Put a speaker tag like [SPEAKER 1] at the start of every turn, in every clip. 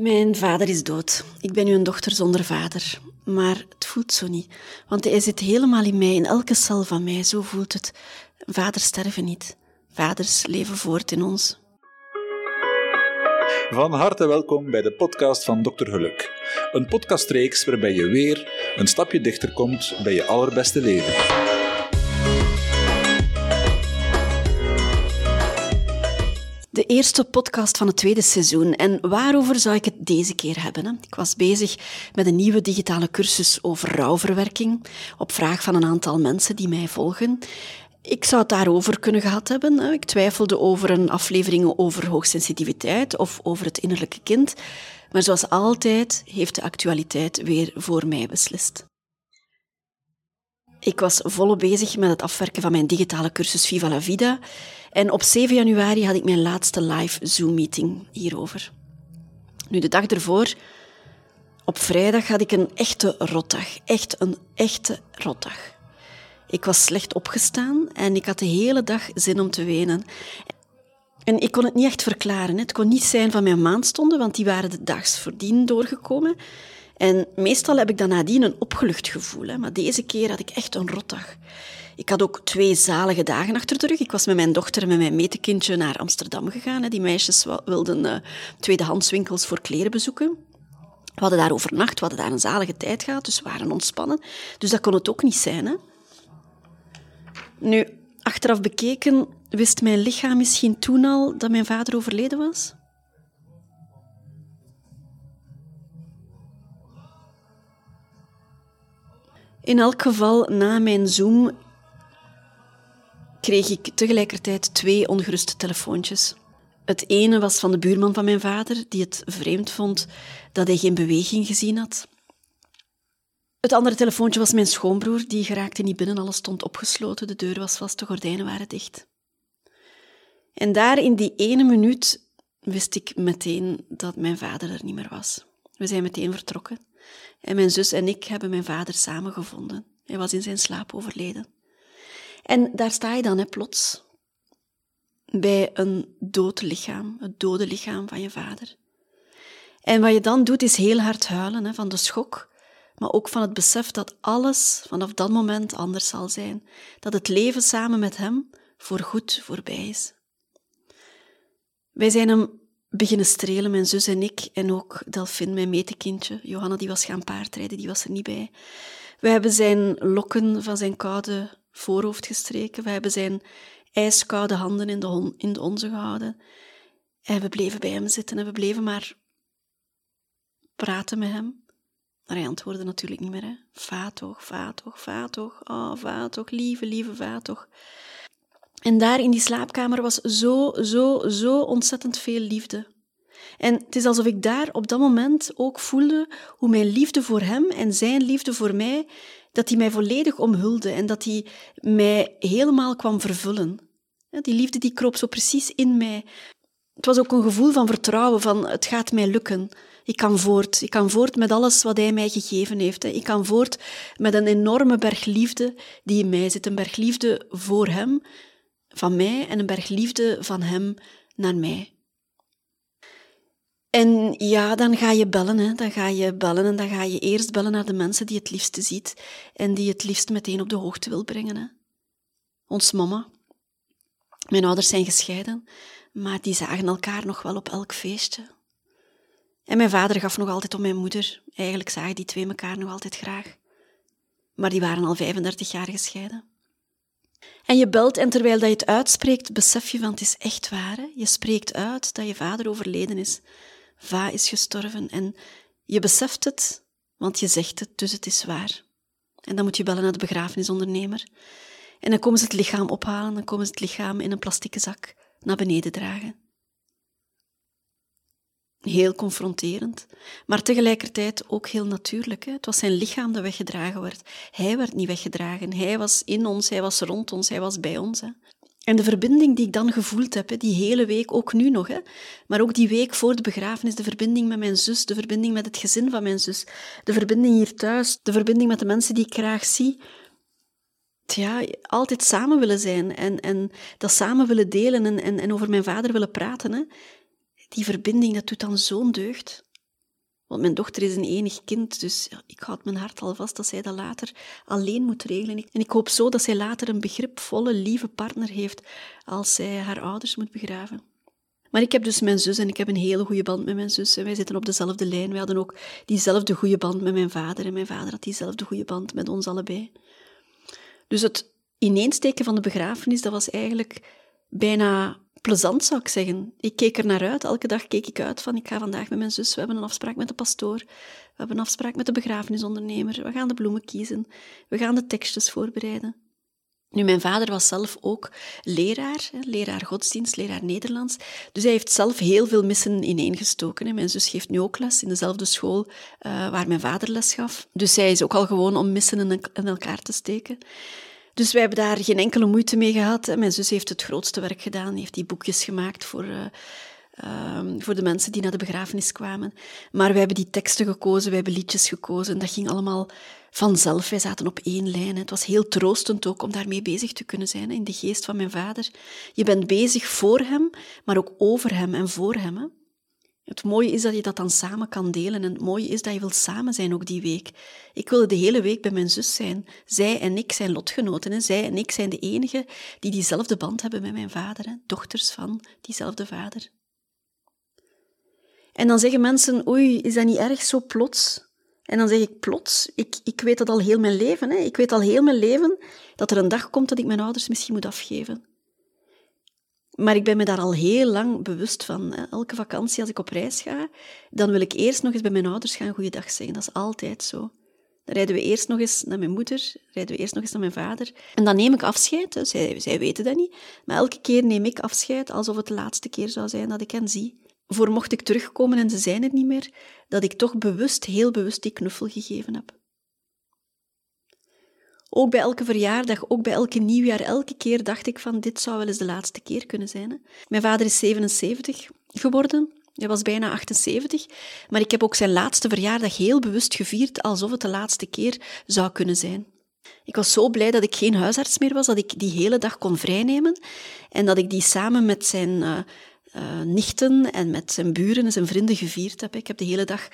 [SPEAKER 1] Mijn vader is dood. Ik ben nu een dochter zonder vader. Maar het voelt zo niet. Want hij zit helemaal in mij, in elke cel van mij. Zo voelt het. Vaders sterven niet. Vaders leven voort in ons.
[SPEAKER 2] Van harte welkom bij de podcast van Dr. Geluk. Een podcastreeks waarbij je weer een stapje dichter komt bij je allerbeste leven.
[SPEAKER 1] De eerste podcast van het tweede seizoen. En waarover zou ik het deze keer hebben? Hè? Ik was bezig met een nieuwe digitale cursus over rouwverwerking, op vraag van een aantal mensen die mij volgen. Ik zou het daarover kunnen gehad hebben. Ik twijfelde over een aflevering over hoogsensitiviteit of over het innerlijke kind. Maar zoals altijd heeft de actualiteit weer voor mij beslist. Ik was volop bezig met het afwerken van mijn digitale cursus Viva la Vida. En op 7 januari had ik mijn laatste live Zoom-meeting hierover. Nu, de dag ervoor, op vrijdag, had ik een echte rotdag. Echt een echte rotdag. Ik was slecht opgestaan en ik had de hele dag zin om te wenen. En ik kon het niet echt verklaren. Het kon niet zijn van mijn maandstonden, want die waren de dags voordien doorgekomen. En meestal heb ik dan nadien een opgelucht gevoel. Hè. Maar deze keer had ik echt een rotdag. Ik had ook twee zalige dagen achter de rug. Ik was met mijn dochter en met mijn metekindje naar Amsterdam gegaan. Hè. Die meisjes wilden uh, tweedehandswinkels voor kleren bezoeken. We hadden daar overnacht, we hadden daar een zalige tijd gehad, dus we waren ontspannen. Dus dat kon het ook niet zijn. Hè. Nu, achteraf bekeken, wist mijn lichaam misschien toen al dat mijn vader overleden was? In elk geval, na mijn Zoom kreeg ik tegelijkertijd twee ongeruste telefoontjes. Het ene was van de buurman van mijn vader, die het vreemd vond dat hij geen beweging gezien had. Het andere telefoontje was mijn schoonbroer, die geraakte niet binnen, alles stond opgesloten, de deur was vast, de gordijnen waren dicht. En daar in die ene minuut wist ik meteen dat mijn vader er niet meer was. We zijn meteen vertrokken. En mijn zus en ik hebben mijn vader samengevonden. Hij was in zijn slaap overleden. En daar sta je dan, hè, plots, bij een dood lichaam, het dode lichaam van je vader. En wat je dan doet, is heel hard huilen hè, van de schok, maar ook van het besef dat alles vanaf dat moment anders zal zijn. Dat het leven samen met hem voorgoed voorbij is. Wij zijn hem beginnen strelen, mijn zus en ik, en ook Delphine, mijn metekindje. Johanna, die was gaan paardrijden, die was er niet bij. We hebben zijn lokken van zijn koude voorhoofd gestreken. We hebben zijn ijskoude handen in de, in de onze gehouden. En we bleven bij hem zitten en we bleven maar praten met hem. Maar hij antwoordde natuurlijk niet meer. Hè. Vaat toch, vaat toch, vaat toch. Oh, vaat toch, lieve, lieve vaat toch. En daar in die slaapkamer was zo, zo, zo ontzettend veel liefde. En het is alsof ik daar op dat moment ook voelde hoe mijn liefde voor hem en zijn liefde voor mij, dat hij mij volledig omhulde en dat hij mij helemaal kwam vervullen. Die liefde die kroop zo precies in mij. Het was ook een gevoel van vertrouwen, van het gaat mij lukken. Ik kan voort. Ik kan voort met alles wat hij mij gegeven heeft. Ik kan voort met een enorme berg liefde die in mij zit. Een berg liefde voor hem, van mij en een berg liefde van hem naar mij. En ja, dan ga je bellen. Hè. Dan ga je bellen en dan ga je eerst bellen naar de mensen die het liefste ziet en die het liefst meteen op de hoogte wil brengen. Hè. Ons mama. Mijn ouders zijn gescheiden, maar die zagen elkaar nog wel op elk feestje. En mijn vader gaf nog altijd om mijn moeder. Eigenlijk zagen die twee elkaar nog altijd graag. Maar die waren al 35 jaar gescheiden. En je belt en terwijl dat je het uitspreekt, besef je van het is echt waar. Hè? Je spreekt uit dat je vader overleden is. Va is gestorven en je beseft het, want je zegt het, dus het is waar. En dan moet je bellen naar de begrafenisondernemer. En dan komen ze het lichaam ophalen, dan komen ze het lichaam in een plastieke zak naar beneden dragen. Heel confronterend, maar tegelijkertijd ook heel natuurlijk. Hè? Het was zijn lichaam dat weggedragen werd. Hij werd niet weggedragen. Hij was in ons, hij was rond ons, hij was bij ons. Hè? En de verbinding die ik dan gevoeld heb, die hele week, ook nu nog, hè, maar ook die week voor de begrafenis, de verbinding met mijn zus, de verbinding met het gezin van mijn zus, de verbinding hier thuis, de verbinding met de mensen die ik graag zie. Ja, altijd samen willen zijn en, en dat samen willen delen en, en, en over mijn vader willen praten. Hè. Die verbinding, dat doet dan zo'n deugd. Want mijn dochter is een enig kind, dus ik houd mijn hart al vast dat zij dat later alleen moet regelen. En ik hoop zo dat zij later een begripvolle, lieve partner heeft als zij haar ouders moet begraven. Maar ik heb dus mijn zus en ik heb een hele goede band met mijn zus. En wij zitten op dezelfde lijn. Wij hadden ook diezelfde goede band met mijn vader. En mijn vader had diezelfde goede band met ons allebei. Dus het ineensteken van de begrafenis, dat was eigenlijk bijna plezant, zou ik zeggen. Ik keek er naar uit. Elke dag keek ik uit van, ik ga vandaag met mijn zus. We hebben een afspraak met de pastoor. We hebben een afspraak met de begrafenisondernemer. We gaan de bloemen kiezen. We gaan de tekstjes voorbereiden. Nu, mijn vader was zelf ook leraar, leraar godsdienst, leraar Nederlands. Dus hij heeft zelf heel veel missen ineengestoken. Mijn zus geeft nu ook les in dezelfde school uh, waar mijn vader les gaf. Dus zij is ook al gewoon om missen in elkaar te steken. Dus wij hebben daar geen enkele moeite mee gehad. Mijn zus heeft het grootste werk gedaan, heeft die boekjes gemaakt voor, uh, uh, voor de mensen die naar de begrafenis kwamen. Maar wij hebben die teksten gekozen, wij hebben liedjes gekozen. Dat ging allemaal vanzelf. Wij zaten op één lijn. Het was heel troostend ook om daarmee bezig te kunnen zijn, in de geest van mijn vader. Je bent bezig voor hem, maar ook over hem en voor hem. Het mooie is dat je dat dan samen kan delen en het mooie is dat je wilt samen zijn ook die week. Ik wilde de hele week bij mijn zus zijn. Zij en ik zijn lotgenoten. Hè. Zij en ik zijn de enigen die diezelfde band hebben met mijn vader. Hè. Dochters van diezelfde vader. En dan zeggen mensen, oei, is dat niet erg zo plots? En dan zeg ik plots, ik, ik weet dat al heel mijn leven. Hè. Ik weet al heel mijn leven dat er een dag komt dat ik mijn ouders misschien moet afgeven. Maar ik ben me daar al heel lang bewust van. Elke vakantie als ik op reis ga, dan wil ik eerst nog eens bij mijn ouders gaan goeiedag zeggen. Dat is altijd zo. Dan rijden we eerst nog eens naar mijn moeder, rijden we eerst nog eens naar mijn vader. En dan neem ik afscheid. Zij, zij weten dat niet. Maar elke keer neem ik afscheid alsof het de laatste keer zou zijn dat ik hen zie. Voor mocht ik terugkomen en ze zijn er niet meer, dat ik toch bewust, heel bewust die knuffel gegeven heb. Ook bij elke verjaardag, ook bij elke nieuwjaar, elke keer dacht ik van dit zou wel eens de laatste keer kunnen zijn. Hè? Mijn vader is 77 geworden. Hij was bijna 78, maar ik heb ook zijn laatste verjaardag heel bewust gevierd alsof het de laatste keer zou kunnen zijn. Ik was zo blij dat ik geen huisarts meer was, dat ik die hele dag kon vrijnemen en dat ik die samen met zijn uh, uh, nichten en met zijn buren en zijn vrienden gevierd heb. Ik heb de hele dag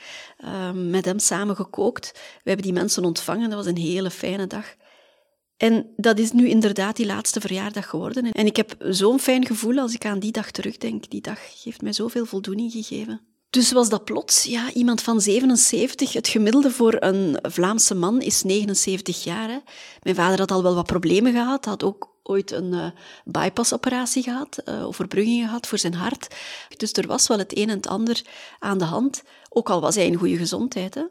[SPEAKER 1] uh, met hem samen gekookt. We hebben die mensen ontvangen, dat was een hele fijne dag. En dat is nu inderdaad die laatste verjaardag geworden. En ik heb zo'n fijn gevoel als ik aan die dag terugdenk. Die dag heeft mij zoveel voldoening gegeven. Dus was dat plots, ja, iemand van 77. Het gemiddelde voor een Vlaamse man is 79 jaar. Hè. Mijn vader had al wel wat problemen gehad, had ook ooit een uh, bypassoperatie gehad, uh, overbrugging gehad voor zijn hart. Dus er was wel het een en het ander aan de hand, ook al was hij in goede gezondheid. Hè.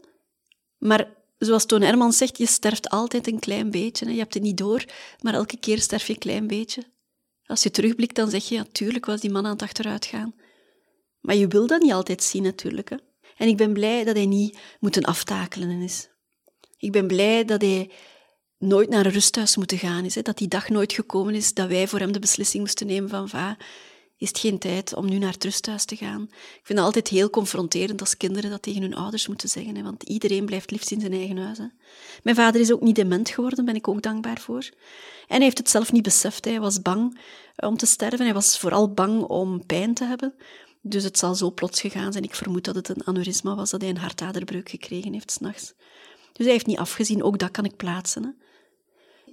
[SPEAKER 1] Maar zoals Toon Hermans zegt, je sterft altijd een klein beetje. Hè. Je hebt het niet door, maar elke keer sterf je een klein beetje. Als je terugblikt, dan zeg je, natuurlijk was die man aan het achteruitgaan. Maar je wil dat niet altijd zien, natuurlijk. Hè. En ik ben blij dat hij niet moeten aftakelen is. Ik ben blij dat hij nooit naar een rusthuis moeten gaan is. Hè. Dat die dag nooit gekomen is dat wij voor hem de beslissing moesten nemen van va, is het geen tijd om nu naar het rusthuis te gaan. Ik vind het altijd heel confronterend als kinderen dat tegen hun ouders moeten zeggen, hè, want iedereen blijft liefst in zijn eigen huis. Hè. Mijn vader is ook niet dement geworden, ben ik ook dankbaar voor. En hij heeft het zelf niet beseft. Hij was bang eh, om te sterven. Hij was vooral bang om pijn te hebben. Dus het zal zo plots gegaan zijn. Ik vermoed dat het een aneurysma was, dat hij een hartaderbreuk gekregen heeft s'nachts. Dus hij heeft niet afgezien, ook dat kan ik plaatsen.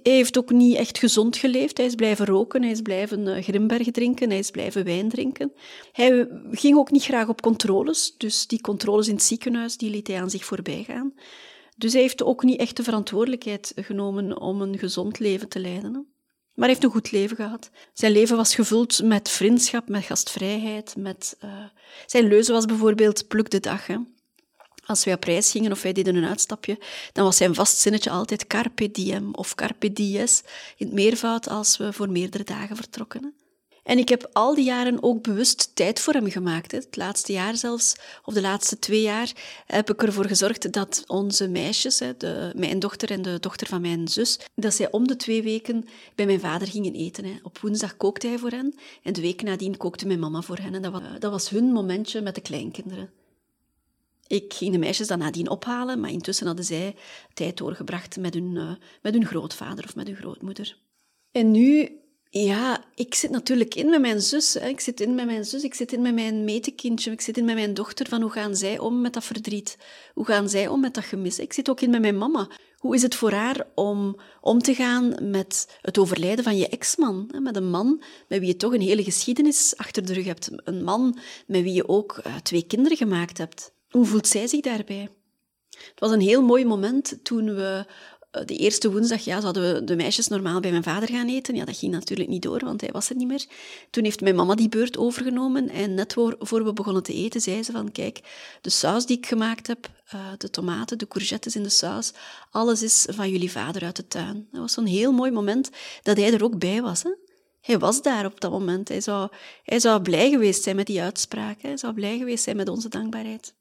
[SPEAKER 1] Hij heeft ook niet echt gezond geleefd. Hij is blijven roken, hij is blijven uh, Grimberg drinken, hij is blijven wijn drinken. Hij ging ook niet graag op controles, dus die controles in het ziekenhuis die liet hij aan zich voorbij gaan. Dus hij heeft ook niet echt de verantwoordelijkheid genomen om een gezond leven te leiden. Maar hij heeft een goed leven gehad. Zijn leven was gevuld met vriendschap, met gastvrijheid. Met, uh... Zijn leuze was bijvoorbeeld pluk de dag. Als wij op reis gingen of wij deden een uitstapje, dan was zijn vast zinnetje altijd carpe diem of carpe dies in het meervoud als we voor meerdere dagen vertrokken. En ik heb al die jaren ook bewust tijd voor hem gemaakt. Het laatste jaar zelfs, of de laatste twee jaar, heb ik ervoor gezorgd dat onze meisjes, de, mijn dochter en de dochter van mijn zus, dat zij om de twee weken bij mijn vader gingen eten. Op woensdag kookte hij voor hen en de week nadien kookte mijn mama voor hen. En dat was, dat was hun momentje met de kleinkinderen. Ik ging de meisjes dan nadien ophalen, maar intussen hadden zij tijd doorgebracht met hun, uh, met hun grootvader of met hun grootmoeder. En nu Ja, ik zit natuurlijk in met mijn zus. Hè. Ik zit in met mijn zus, ik zit in met mijn metekindje, ik zit in met mijn dochter van hoe gaan zij om met dat verdriet? Hoe gaan zij om met dat gemis? Ik zit ook in met mijn mama. Hoe is het voor haar om om te gaan met het overlijden van je ex-man? Met een man met wie je toch een hele geschiedenis achter de rug hebt. Een man met wie je ook eh, twee kinderen gemaakt hebt. Hoe voelt zij zich daarbij? Het was een heel mooi moment toen we eh, de eerste woensdag ja, zouden we de meisjes normaal bij mijn vader gaan eten. Ja, dat ging natuurlijk niet door, want hij was er niet meer. Toen heeft mijn mama die beurt overgenomen en net voor, we begonnen te eten, zei ze van kijk, de saus die ik gemaakt heb, uh, de tomaten, de courgettes in de saus, alles is van jullie vader uit de tuin. Dat was zo'n heel mooi moment dat hij er ook bij was. Hè? Hij was daar op dat moment. Hij zou, hij zou blij geweest zijn met die uitspraak. Hij zou blij geweest zijn met onze dankbaarheid.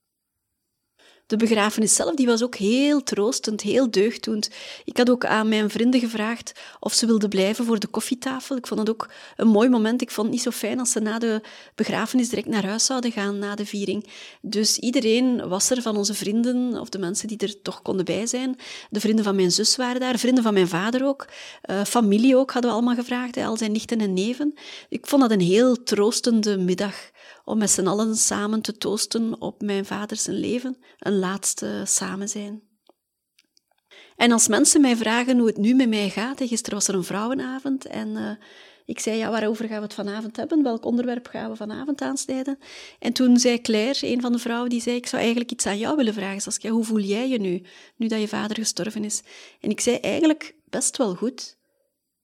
[SPEAKER 1] De begrafenis zelf die was ook heel troostend, heel deugddoend. Ik had ook aan mijn vrienden gevraagd of ze wilden blijven voor de koffietafel. Ik vond het ook een mooi moment. Ik vond het niet zo fijn als ze na de begrafenis direct naar huis zouden gaan, na de viering. Dus iedereen was er van onze vrienden, of de mensen die er toch konden bij zijn. De vrienden van mijn zus waren daar, vrienden van mijn vader ook. Uh, familie ook hadden we allemaal gevraagd, al zijn nichten en neven. Ik vond dat een heel troostende middag om met z'n allen samen te toosten op mijn vader zijn leven, een laatste samen zijn. En als mensen mij vragen hoe het nu met mij gaat, gisteren was er een vrouwenavond en uh, ik zei, ja, waarover gaan we het vanavond hebben? Welk onderwerp gaan we vanavond aansnijden? En toen zei Claire, een van de vrouwen, die zei, ik zou eigenlijk iets aan jou willen vragen, Saskia. Hoe voel jij je nu, nu dat je vader gestorven is? En ik zei, eigenlijk best wel goed.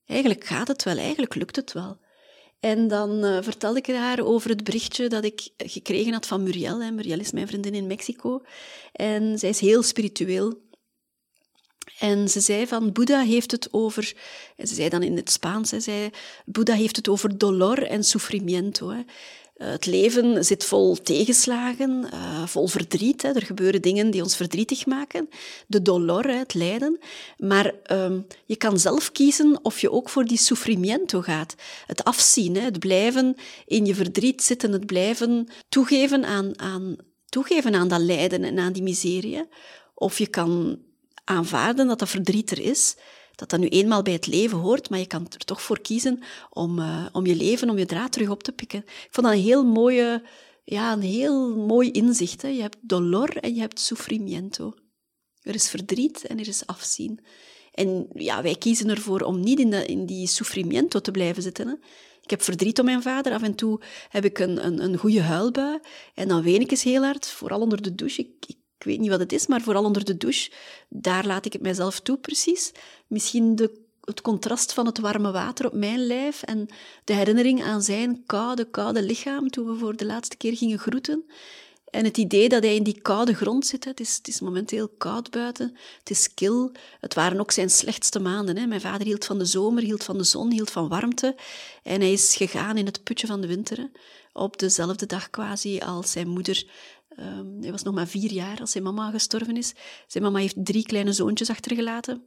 [SPEAKER 1] Eigenlijk gaat het wel, eigenlijk lukt het wel. En dan uh, vertelde ik haar over het berichtje dat ik gekregen had van Muriel. Hè. Muriel is mijn vriendin in Mexico. En zij is heel spiritueel. En ze zei van, Boeddha heeft het over, en ze zei dan in het Spaans, hè, zei, Boeddha heeft het over dolor en sufrimiento. Hè. Eh, het leven zit vol tegenslagen, uh, vol verdriet. Hè. Er gebeuren dingen die ons verdrietig maken. De dolor, het lijden. Maar um, je kan zelf kiezen of je ook voor die sufrimiento gaat. Het afzien, hè, het blijven in je verdriet zitten, het blijven toegeven aan, aan, toegeven aan dat lijden en aan die miserie. Of je kan aanvaarden dat dat verdriet er is dat dat nu eenmaal bij het leven hoort, maar je kan er toch voor kiezen om, uh, om je leven, om je draad terug op te pikken. Ik vond dat een heel mooie, ja, een heel mooi inzicht. Hè. Je hebt dolor en je hebt sufrimiento. Er is verdriet en er is afzien. En ja, wij kiezen ervoor om niet in, de, in die sufrimiento te blijven zitten. Hè. Ik heb verdriet om mijn vader. Af en toe heb ik een, een, een goede huilbui. En dan ween ik eens heel hard, vooral onder de douche. Weet niet wat het is, maar vooral onder de douche, daar laat ik het mijzelf toe precies. Misschien de, het contrast van het warme water op mijn lijf en de herinnering aan zijn koude, koude lichaam toen we voor de laatste keer gingen groeten. En het idee dat hij in die koude grond zit. Het is, het is momenteel koud buiten. Het is kil. Het waren ook zijn slechtste maanden. Hè. Mijn vader hield van de zomer, hield van de zon, hield van warmte. En hij is gegaan in het putje van de winter. Op dezelfde dag quasi als zijn moeder Um, hij was nog maar vier jaar als zijn mama gestorven is. Zijn mama heeft drie kleine zoontjes achtergelaten.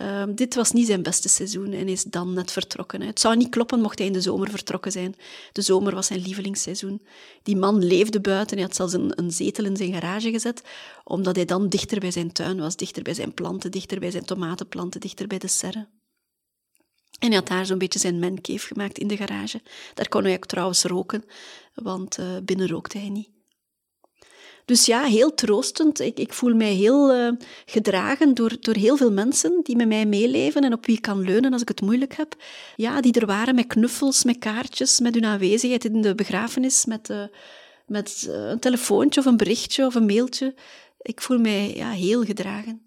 [SPEAKER 1] Um, dit was niet zijn beste seizoen en is dan net vertrokken. Het zou niet kloppen mocht hij in de zomer vertrokken zijn. De zomer was zijn lievelingsseizoen. Die man leefde buiten. Hij had zelfs een, een zetel in zijn garage gezet, omdat hij dan dichter bij zijn tuin was, dichter bij zijn planten, dichter bij zijn tomatenplanten, dichter bij de serre. En hij had daar zo'n beetje zijn mancave gemaakt in de garage. Daar kon hij ook trouwens roken, want uh, binnen rookte hij niet. Dus ja, heel troostend. Ik, ik voel mij heel uh, gedragen door, door heel veel mensen die met mij meeleven en op wie ik kan leunen als ik het moeilijk heb. Ja, die er waren met knuffels, met kaartjes, met hun aanwezigheid in de begrafenis, met, uh, met uh, een telefoontje of een berichtje of een mailtje. Ik voel mij ja, heel gedragen.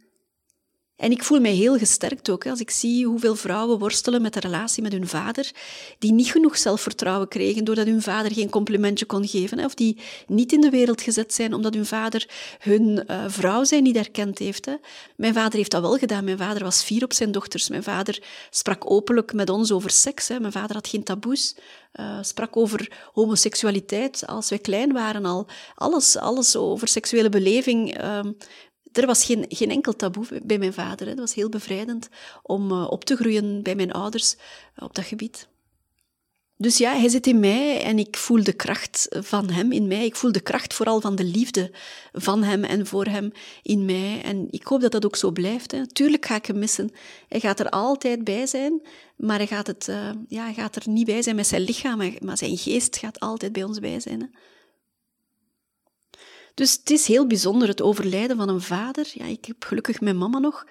[SPEAKER 1] En ik voel mij heel gesterkt ook als ik zie hoeveel vrouwen worstelen met de relatie met hun vader, die niet genoeg zelfvertrouwen kregen doordat hun vader geen complimentje kon geven, of die niet in de wereld gezet zijn omdat hun vader hun uh, vrouw zijn niet erkend heeft. Mijn vader heeft dat wel gedaan. Mijn vader was fier op zijn dochters. Mijn vader sprak openlijk met ons over seks. Mijn vader had geen taboes. Uh, sprak over homoseksualiteit als wij klein waren al. Alles, alles over seksuele beleving. Uh, er was geen, geen enkel taboe bij mijn vader. Het was heel bevrijdend om uh, op te groeien bij mijn ouders uh, op dat gebied. Dus ja, hij zit in mij en ik voel de kracht van hem in mij. Ik voel de kracht vooral van de liefde van hem en voor hem in mij. En ik hoop dat dat ook zo blijft. Hè. Tuurlijk ga ik hem missen. Hij gaat er altijd bij zijn, maar hij gaat, het, uh, ja, hij gaat er niet bij zijn met zijn lichaam, maar zijn geest gaat altijd bij ons bij zijn. Hè. Dus het is heel bijzonder, het overlijden van een vader. Ja, ik heb gelukkig mijn mama nog.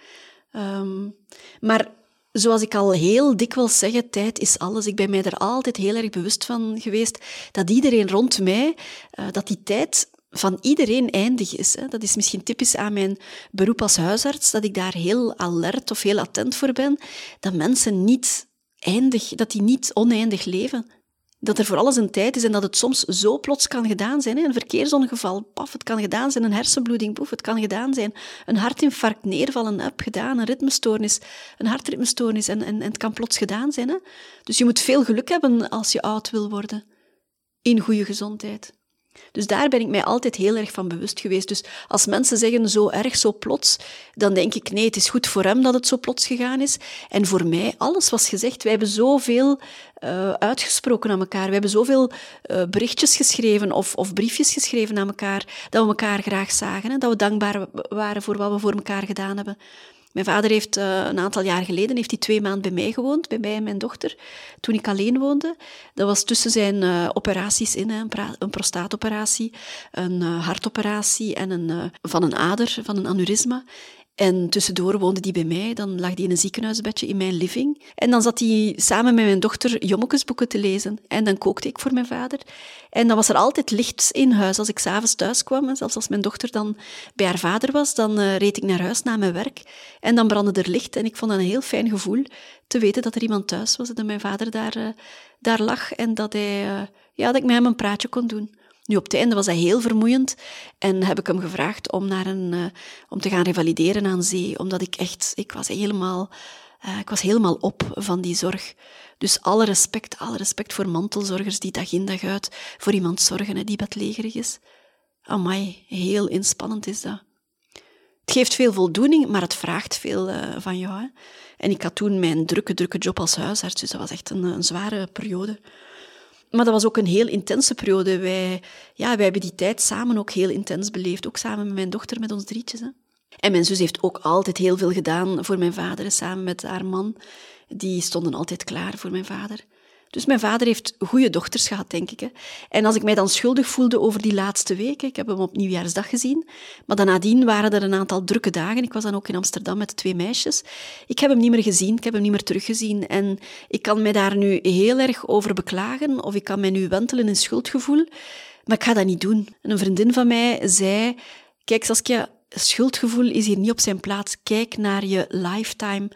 [SPEAKER 1] Um, maar zoals ik al heel dikwijls zeg, tijd is alles. Ik ben mij er altijd heel erg bewust van geweest dat iedereen rond mij, uh, dat die tijd van iedereen eindig is. Hè. Dat is misschien typisch aan mijn beroep als huisarts, dat ik daar heel alert of heel attent voor ben, dat mensen niet eindig, dat die niet oneindig leven dat er voor alles een tijd is en dat het soms zo plots kan gedaan zijn. Hè? Een verkeersongeval, paf, het kan gedaan zijn. Een hersenbloeding, poef, het kan gedaan zijn. Een hartinfarct, neervallen, up, gedaan. Een ritmestoornis, een hartritmestoornis en, en, en het kan plots gedaan zijn. Hè? Dus je moet veel geluk hebben als je oud wil worden. In goede gezondheid. Dus daar ben ik mij altijd heel erg van bewust geweest. Dus als mensen zeggen zo erg, zo plots, dan denk ik nee, het is goed voor hem dat het zo plots gegaan is. En voor mij, alles was gezegd. Wij hebben zoveel uh, uitgesproken aan elkaar. We hebben zoveel uh, berichtjes geschreven of, of, briefjes geschreven aan elkaar, dat we elkaar graag zagen. Hè, dat we dankbaar waren voor wat we voor elkaar gedaan hebben. Mijn vader heeft uh, een aantal jaar geleden heeft hij twee maanden bij mij gewoond, bij mij en mijn dochter, toen ik alleen woonde. Dat was tussen zijn uh, operaties in, een, een prostaatoperatie, een uh, hartoperatie en een, van een ader, van een aneurysma. En tussendoor woonde die bij mij, dan lag die in een ziekenhuisbedje in mijn living. En dan zat hij samen met mijn dochter jommekesboeken te lezen. En dan kookte ik voor mijn vader. En dan was er altijd licht in huis. Als ik s'avonds thuis kwam, en zelfs als mijn dochter dan bij haar vader was, dan uh, reed ik naar huis na mijn werk. En dan brandde er licht. En ik vond dat een heel fijn gevoel te weten dat er iemand thuis was en dat mijn vader daar, uh, daar lag. En dat, hij, uh, ja, dat ik met hem een praatje kon doen. Nu, op het einde was hij heel vermoeiend en heb ik hem gevraagd om, naar een, uh, om te gaan revalideren aan zee, omdat ik echt, ik was helemaal, uh, ik was helemaal op van die zorg. Dus alle respect, alle respect voor mantelzorgers die dag in dag uit voor iemand zorgen die bedlegerig is. Amai, heel inspannend is dat. Het geeft veel voldoening, maar het vraagt veel uh, van jou. Hè. En ik had toen mijn drukke, drukke job als huisarts, dus dat was echt een, een zware periode. Maar dat was ook een heel intense periode. Wij, ja, wij hebben die tijd samen ook heel intens beleefd. Ook samen met mijn dochter, met ons drietjes. Hè. En mijn zus heeft ook altijd heel veel gedaan voor mijn vader, samen met haar man. Die stonden altijd klaar voor mijn vader. Dus mijn vader heeft goede dochters gehad, denk ik. Hè. En als ik mij dan schuldig voelde over die laatste weken, ik heb hem op nieuwjaarsdag gezien, maar dan nadien waren er een aantal drukke dagen. Ik was dan ook in Amsterdam met twee meisjes. Ik heb hem niet meer gezien, ik heb hem niet meer teruggezien. En ik kan mij daar nu heel erg over beklagen, of ik kan mij nu wentelen in schuldgevoel, maar ik ga dat niet doen. En een vriendin van mij zei, kijk Saskia, schuldgevoel is hier niet op zijn plaats. Kijk naar je lifetime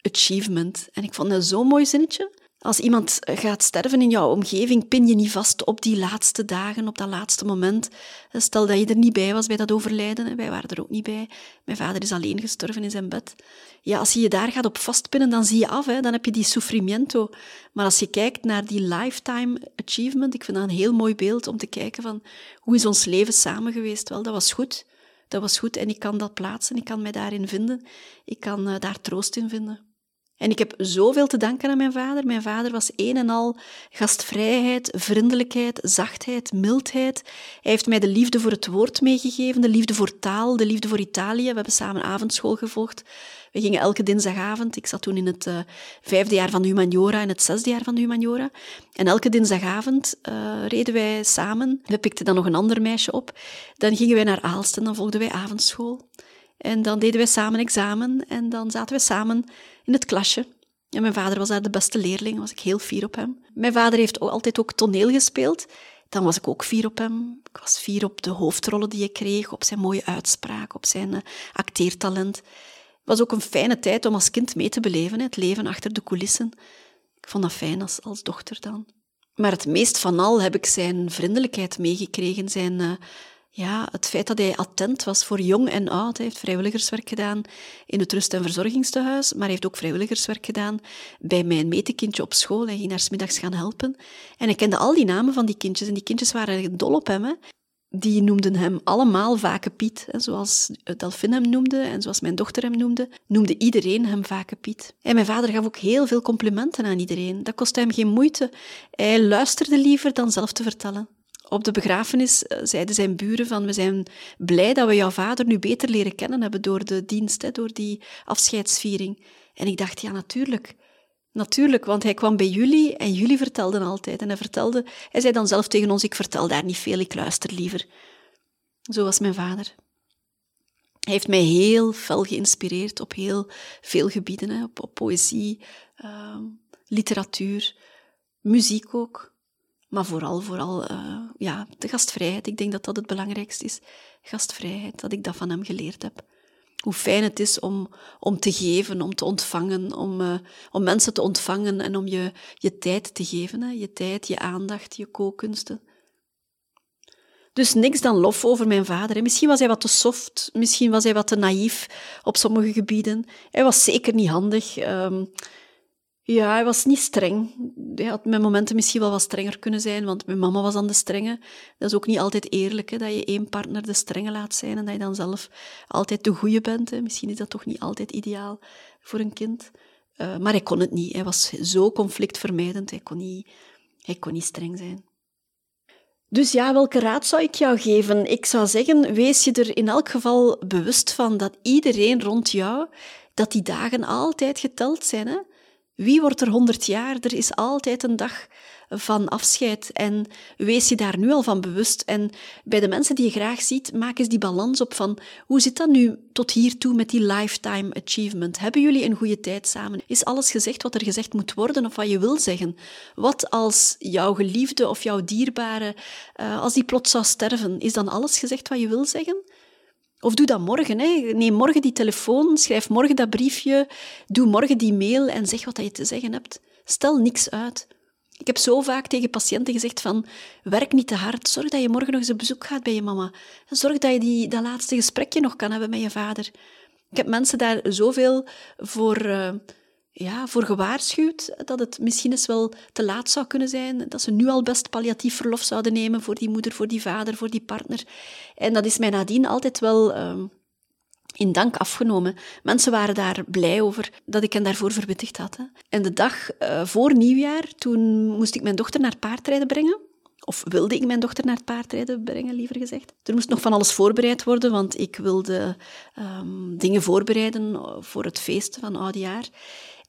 [SPEAKER 1] achievement. En ik vond dat zo'n mooi zinnetje. Als iemand gaat sterven in jouw omgeving, pin je niet vast op die laatste dagen, op dat laatste moment. Stel dat je er niet bij was bij dat overlijden, wij waren er ook niet bij. Mijn vader is alleen gestorven in zijn bed. Ja, als je je daar gaat op vastpinnen, dan zie je af, hè, dan heb je die sufrimiento. Maar als je kijkt naar die lifetime achievement, ik vind dat een heel mooi beeld om te kijken van hoe is ons leven samen geweest. Wel, dat was goed. Dat was goed en ik kan dat plaatsen, ik kan mij daarin vinden. Ik kan uh, daar troost in vinden. En ik heb zoveel te danken aan mijn vader. Mijn vader was een en al gastvrijheid, vriendelijkheid, zachtheid, mildheid. Hij heeft mij de liefde voor het woord meegegeven, de liefde voor taal, de liefde voor Italië. We hebben samen avondschool gevolgd. We gingen elke dinsdagavond, ik zat toen in het uh, vijfde jaar van de humaniora en het zesde jaar van de humaniora. En elke dinsdagavond uh, reden wij samen. We pikten dan nog een ander meisje op. Dan gingen wij naar Aalst en dan volgden wij avondschool. En dan deden wij samen examen en dan zaten we samen in het klasje. En mijn vader was daar de beste leerling, was ik heel fier op hem. Mijn vader heeft altijd ook toneel gespeeld. Dan was ik ook fier op hem. Ik was fier op de hoofdrollen die ik kreeg, op zijn mooie uitspraak, op zijn uh, acteertalent. Het was ook een fijne tijd om als kind mee te beleven, het leven achter de coulissen. Ik vond dat fijn als, als dochter dan. Maar het meest van al heb ik zijn vriendelijkheid meegekregen, zijn uh, ja, het feit dat hij attent was voor jong en oud. Hij heeft vrijwilligerswerk gedaan in het rust- en verzorgingstehuis, maar hij heeft ook vrijwilligerswerk gedaan bij mijn metekindje op school. Hij ging daar smiddags gaan helpen. En hij kende al die namen van die kindjes en die kindjes waren dol op hem. Die noemden hem allemaal Vake Piet. Zoals Delphine hem noemde en zoals mijn dochter hem noemde, noemde iedereen hem Vake Piet. En mijn vader gaf ook heel veel complimenten aan iedereen. Dat kostte hem geen moeite. Hij luisterde liever dan zelf te vertellen. Op de begrafenis eh, zeiden zijn buren van we zijn blij dat we jouw vader nu beter leren kennen hebben door de dienst, door die afscheidsviering. En ik dacht, ja natuurlijk. Natuurlijk, want hij kwam bij jullie en jullie vertelden altijd. En hij vertelde, hij zei dan zelf tegen ons, ik vertel daar niet veel, ik luister liever. Zo was mijn vader. Hij heeft mij heel fel geïnspireerd op heel veel gebieden, hè, op, poëzie, uh, literatuur, muziek ook. Maar vooral, vooral uh, ja, de gastvrijheid. Ik denk dat dat het belangrijkste is. Gastvrijheid, dat ik dat van hem geleerd heb hoe fijn het is om, om te geven, om te ontvangen, om, uh, om mensen te ontvangen en om je, je tijd te geven. Hè? Je tijd, je aandacht, je kookkunsten. Dus niks dan lof over mijn vader. Misschien was hij wat te soft, misschien was hij wat te naïef op sommige gebieden. Hij was zeker niet handig. Um, ja, hij was niet streng. Hij had met momenten misschien wel wat strenger kunnen zijn, want mijn mama was dan de strenge. Dat is ook niet altijd eerlijk, hè, dat je één partner de strenge laat zijn en dat je dan zelf altijd de goede bent. Hè. Misschien is dat toch niet altijd ideaal voor een kind. Uh, maar hij kon het niet. Hij was zo conflictvermijdend. Hij kon niet, hij kon niet streng zijn. Dus ja, welke raad zou ik jou geven? Ik zou zeggen, wees je er in elk geval bewust van dat iedereen rond jou, dat die dagen altijd geteld zijn. Hè? Wie wordt er honderd jaar? Er is altijd een dag van afscheid. En wees je daar nu al van bewust. En bij de mensen die je graag ziet, maak eens die balans op van hoe zit dat nu tot hiertoe met die lifetime achievement? Hebben jullie een goede tijd samen? Is alles gezegd wat er gezegd moet worden of wat je wil zeggen? Wat als jouw geliefde of jouw dierbare, uh, als die plots zou sterven, is dan alles gezegd wat je wil zeggen? Of doe dat morgen. Hè. Neem morgen die telefoon, schrijf morgen dat briefje, doe morgen die mail en zeg wat je te zeggen hebt. Stel niks uit. Ik heb zo vaak tegen patiënten gezegd van, werk niet te hard, zorg dat je morgen nog eens op bezoek gaat bij je mama. Zorg dat je die, dat laatste gesprekje nog kan hebben met je vader. Ik heb mensen daar zoveel voor... Uh, ja, voor gewaarschuwd dat het misschien eens wel te laat zou kunnen zijn, dat ze nu al best palliatief verlof zouden nemen voor die moeder, voor die vader, voor die partner. En dat is mij nadien altijd wel uh, in dank afgenomen. Mensen waren daar blij over dat ik hen daarvoor verwittigd had. Hè. En de dag uh, voor nieuwjaar, toen moest ik mijn dochter naar paardrijden brengen. Of wilde ik mijn dochter naar paardrijden brengen, liever gezegd. Er moest nog van alles voorbereid worden, want ik wilde um, dingen voorbereiden voor het feest van oudjaar.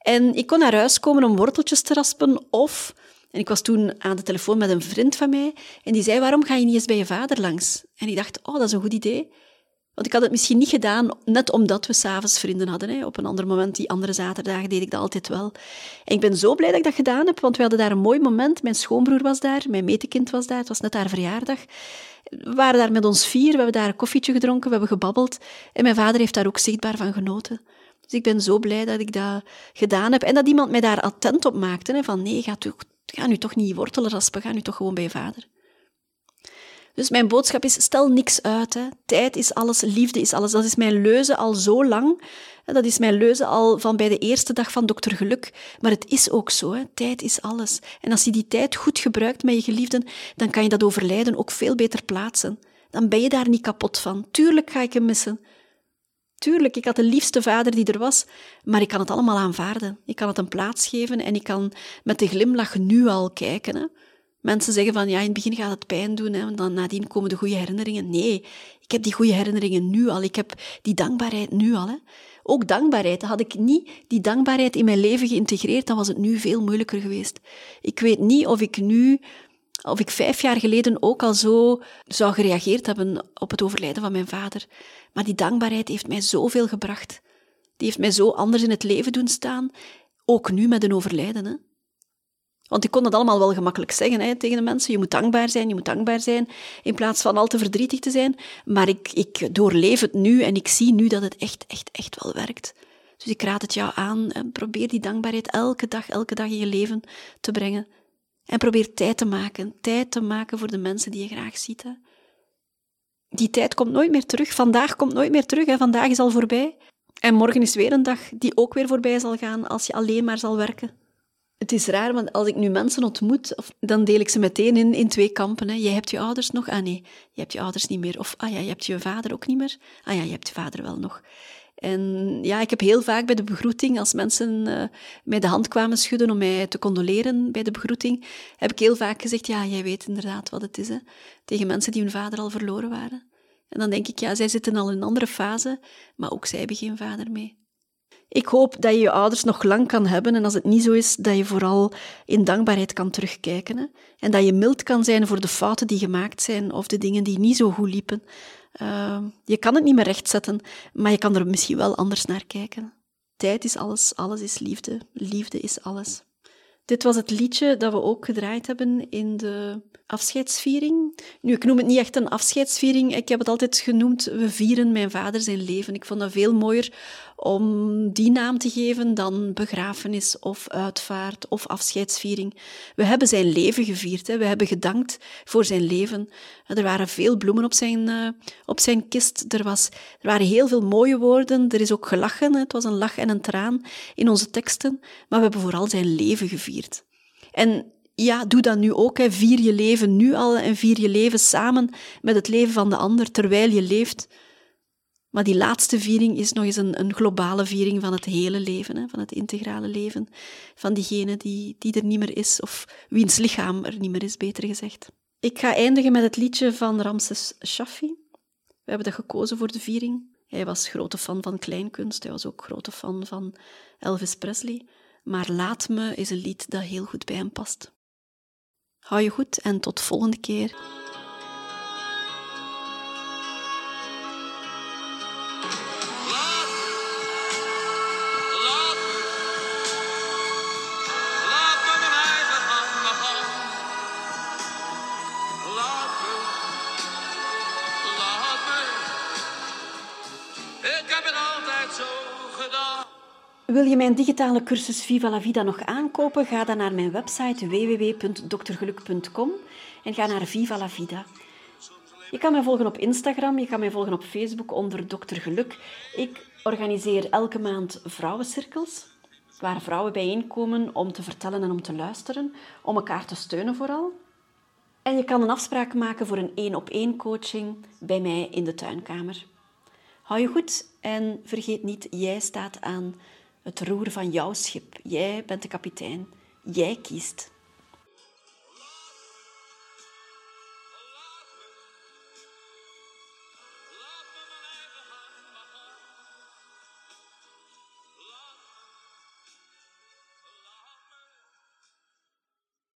[SPEAKER 1] En ik kon naar huis komen om worteltjes te raspen of... En ik was toen aan de telefoon met een vriend van mij en die zei, waarom ga je niet eens bij je vader langs? En ik dacht, oh, dat is een goed idee. Want ik had het misschien niet gedaan, net omdat we s'avonds vrienden hadden. Hè. Op een ander moment, die andere zaterdagen, deed ik dat altijd wel. En ik ben zo blij dat ik dat gedaan heb, want we hadden daar een mooi moment. Mijn schoonbroer was daar, mijn metekind was daar, het was net haar verjaardag. We waren daar met ons vier, we hebben daar een koffietje gedronken, we hebben gebabbeld. En mijn vader heeft daar ook zichtbaar van genoten. Dus ik ben zo blij dat ik dat gedaan heb. En dat iemand mij daar attent op maakte. Hè, van nee, ga, toch, ga nu toch niet wortelen raspen, ga nu toch gewoon bij je vader. Dus mijn boodschap is, stel niks uit. Hè. Tijd is alles, liefde is alles. Dat is mijn leuze al zo lang. Dat is mijn leuze al van bij de eerste dag van Dokter Geluk. Maar het is ook zo. Hè. Tijd is alles. En als je die tijd goed gebruikt met je geliefden, dan kan je dat overlijden ook veel beter plaatsen. Dan ben je daar niet kapot van. Tuurlijk ga ik hem missen. Tuurlijk, ik had de liefste vader die er was, maar ik kan het allemaal aanvaarden. Ik kan het een plaats geven en ik kan met de glimlach nu al kijken. Hè. Mensen zeggen van ja, in het begin gaat het pijn doen, hè, dan nadien komen de goede herinneringen. Nee, ik heb die goede herinneringen nu al. Ik heb die dankbaarheid nu al. Hè. Ook dankbaarheid. Had ik niet die dankbaarheid in mijn leven geïntegreerd, dan was het nu veel moeilijker geweest. Ik weet niet of ik nu of ik vijf jaar geleden ook al zo zou gereageerd hebben op het overlijden van mijn vader. Maar die dankbaarheid heeft mij zoveel gebracht. Die heeft mij zo anders in het leven doen staan, ook nu met een overlijden. Hè? Want ik kon dat allemaal wel gemakkelijk zeggen hè, tegen de mensen. Je moet dankbaar zijn, je moet dankbaar zijn, in plaats van al te verdrietig te zijn. Maar ik, ik doorleef het nu en ik zie nu dat het echt, echt, echt wel werkt. Dus ik raad het jou aan, probeer die dankbaarheid elke dag, elke dag in je leven te brengen. En probeer tijd te maken, tijd te maken voor de mensen die je graag ziet. Die tijd komt nooit meer terug. Vandaag komt nooit meer terug. Hè. Vandaag is al voorbij. En morgen is weer een dag die ook weer voorbij zal gaan als je alleen maar zal werken. Het is raar, want als ik nu mensen ontmoet, of, dan deel ik ze meteen in, in twee kampen. Hè. Jij hebt je ouders nog? Ah nee, je hebt je ouders niet meer. Of ah ja, je hebt je vader ook niet meer? Ah ja, je hebt je vader wel nog. En ja, ik heb heel vaak bij de begroeting, als mensen uh, mij de hand kwamen schudden om mij te condoleren bij de begroeting, heb ik heel vaak gezegd, ja, jij weet inderdaad wat het is, hè, tegen mensen die hun vader al verloren waren. En dan denk ik, ja, zij zitten al in een andere fase, maar ook zij hebben geen vader mee. Ik hoop dat je je ouders nog lang kan hebben en als het niet zo is, dat je vooral in dankbaarheid kan terugkijken. Hè? En dat je mild kan zijn voor de fouten die gemaakt zijn of de dingen die niet zo goed liepen. Uh, je kan het niet meer rechtzetten, maar je kan er misschien wel anders naar kijken. Tijd is alles, alles is liefde, liefde is alles. Dit was het liedje dat we ook gedraaid hebben in de afscheidsviering. Nu, ik noem het niet echt een afscheidsviering. Ik heb het altijd genoemd, we vieren mijn vader zijn leven. Ik vond dat veel mooier om die naam te geven dan begrafenis of uitvaart of afscheidsviering. We hebben zijn leven gevierd. Hè. We hebben gedankt voor zijn leven. Er waren veel bloemen op zijn, uh, op zijn kist. Er, was, er waren heel veel mooie woorden. Er is ook gelachen. Hè. Het was een lach en een traan in onze teksten. Maar we hebben vooral zijn leven gevierd. En ja, doe dat nu ook. Hè. Vier je leven nu al en vier je leven samen met het leven van de ander terwijl je leeft. Maar die laatste viering is nog eens een, een globale viering van het hele leven, hè, van het integrale leven, van diegene die, die er niet meer is, of wiens lichaam er niet meer is, beter gezegd. Ik ga eindigen met het liedje van Ramses Shaffi. We hebben dat gekozen voor de viering. Hij was grote fan van kleinkunst, hij was ook grote fan van Elvis Presley. Maar Laat Me is een lied dat heel goed bij hem past. Hou je goed en tot volgende keer. Wil je mijn digitale cursus Viva la Vida nog aankopen? Ga dan naar mijn website www.doktergeluk.com en ga naar Viva la Vida. Je kan mij volgen op Instagram, je kan mij volgen op Facebook onder Dokter Geluk. Ik organiseer elke maand vrouwencirkels, waar vrouwen bijeenkomen om te vertellen en om te luisteren, om elkaar te steunen vooral. En je kan een afspraak maken voor een één-op-één coaching bij mij in de tuinkamer. Hou je goed en vergeet niet, jij staat aan het roer van jouw schip. Jij bent de kapitein. Jij kiest.